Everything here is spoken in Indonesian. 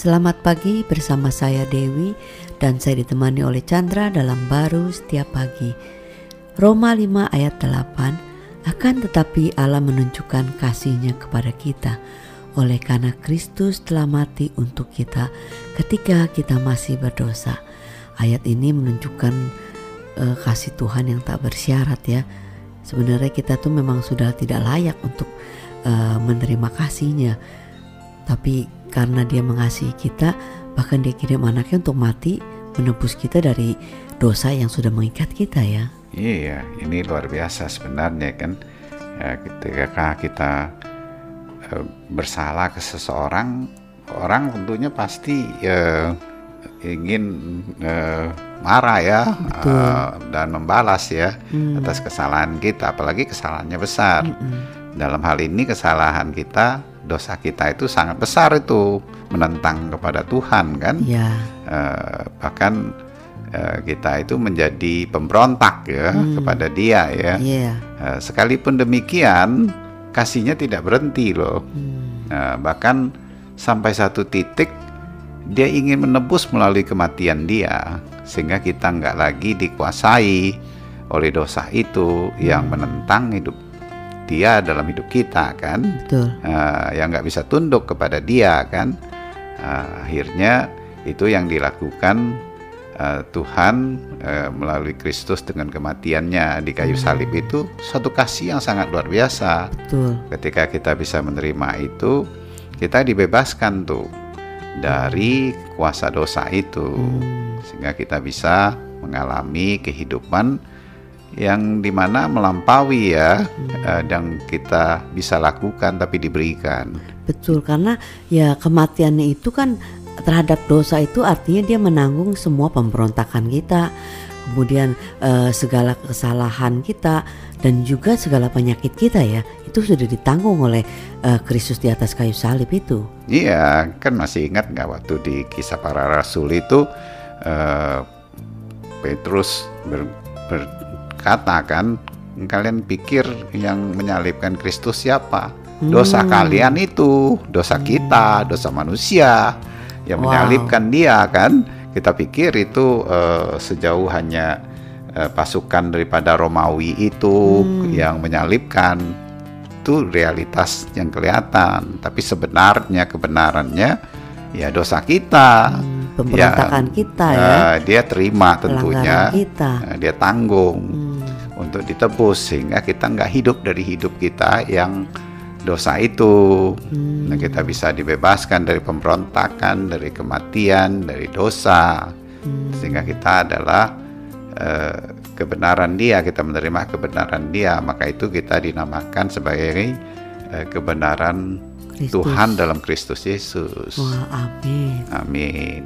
Selamat pagi bersama saya Dewi dan saya ditemani oleh Chandra dalam baru setiap pagi. Roma 5 ayat 8 akan tetapi Allah menunjukkan kasihnya kepada kita oleh karena Kristus telah mati untuk kita ketika kita masih berdosa. Ayat ini menunjukkan uh, kasih Tuhan yang tak bersyarat ya. Sebenarnya kita tuh memang sudah tidak layak untuk uh, menerima kasihnya. Tapi karena dia mengasihi kita bahkan dia kirim anaknya untuk mati menebus kita dari dosa yang sudah mengikat kita ya iya ini luar biasa sebenarnya kan ya, ketika kita uh, bersalah ke seseorang orang tentunya pasti uh, ingin uh, marah ya Uh, dan membalas ya hmm. atas kesalahan kita apalagi kesalahannya besar hmm. dalam hal ini kesalahan kita dosa kita itu sangat besar itu menentang kepada Tuhan kan ya. uh, bahkan uh, kita itu menjadi pemberontak ya hmm. kepada Dia ya yeah. uh, sekalipun demikian kasihnya tidak berhenti loh hmm. uh, bahkan sampai satu titik dia ingin menebus melalui kematian dia sehingga kita nggak lagi dikuasai oleh dosa itu yang menentang hidup dia dalam hidup kita kan Betul. Uh, yang nggak bisa tunduk kepada dia kan uh, akhirnya itu yang dilakukan uh, Tuhan uh, melalui Kristus dengan kematiannya di kayu hmm. salib itu suatu kasih yang sangat luar biasa Betul. ketika kita bisa menerima itu kita dibebaskan tuh dari kuasa dosa itu hmm. sehingga kita bisa mengalami kehidupan yang di mana melampaui ya hmm. uh, yang kita bisa lakukan tapi diberikan. Betul karena ya kematiannya itu kan terhadap dosa itu artinya dia menanggung semua pemberontakan kita, kemudian uh, segala kesalahan kita dan juga segala penyakit kita ya itu sudah ditanggung oleh uh, Kristus di atas kayu salib itu. Iya kan masih ingat nggak waktu di kisah para rasul itu uh, Petrus ber, ber katakan kalian pikir yang menyalibkan Kristus siapa? Dosa hmm. kalian itu, dosa kita, dosa manusia yang wow. menyalibkan dia kan. Kita pikir itu uh, sejauh hanya uh, pasukan daripada Romawi itu hmm. yang menyalibkan itu realitas yang kelihatan, tapi sebenarnya kebenarannya ya dosa kita. Hmm pemberontakan ya, kita ya. Uh, dia terima tentunya. Kita. Uh, dia tanggung hmm. Untuk ditebus sehingga kita nggak hidup dari hidup kita yang dosa itu. Hmm. Nah, kita bisa dibebaskan dari pemberontakan, dari kematian, dari dosa. Hmm. Sehingga kita adalah uh, kebenaran Dia, kita menerima kebenaran Dia, maka itu kita dinamakan sebagai uh, kebenaran Kristus. Tuhan dalam Kristus Yesus. Wah, amin. Amin.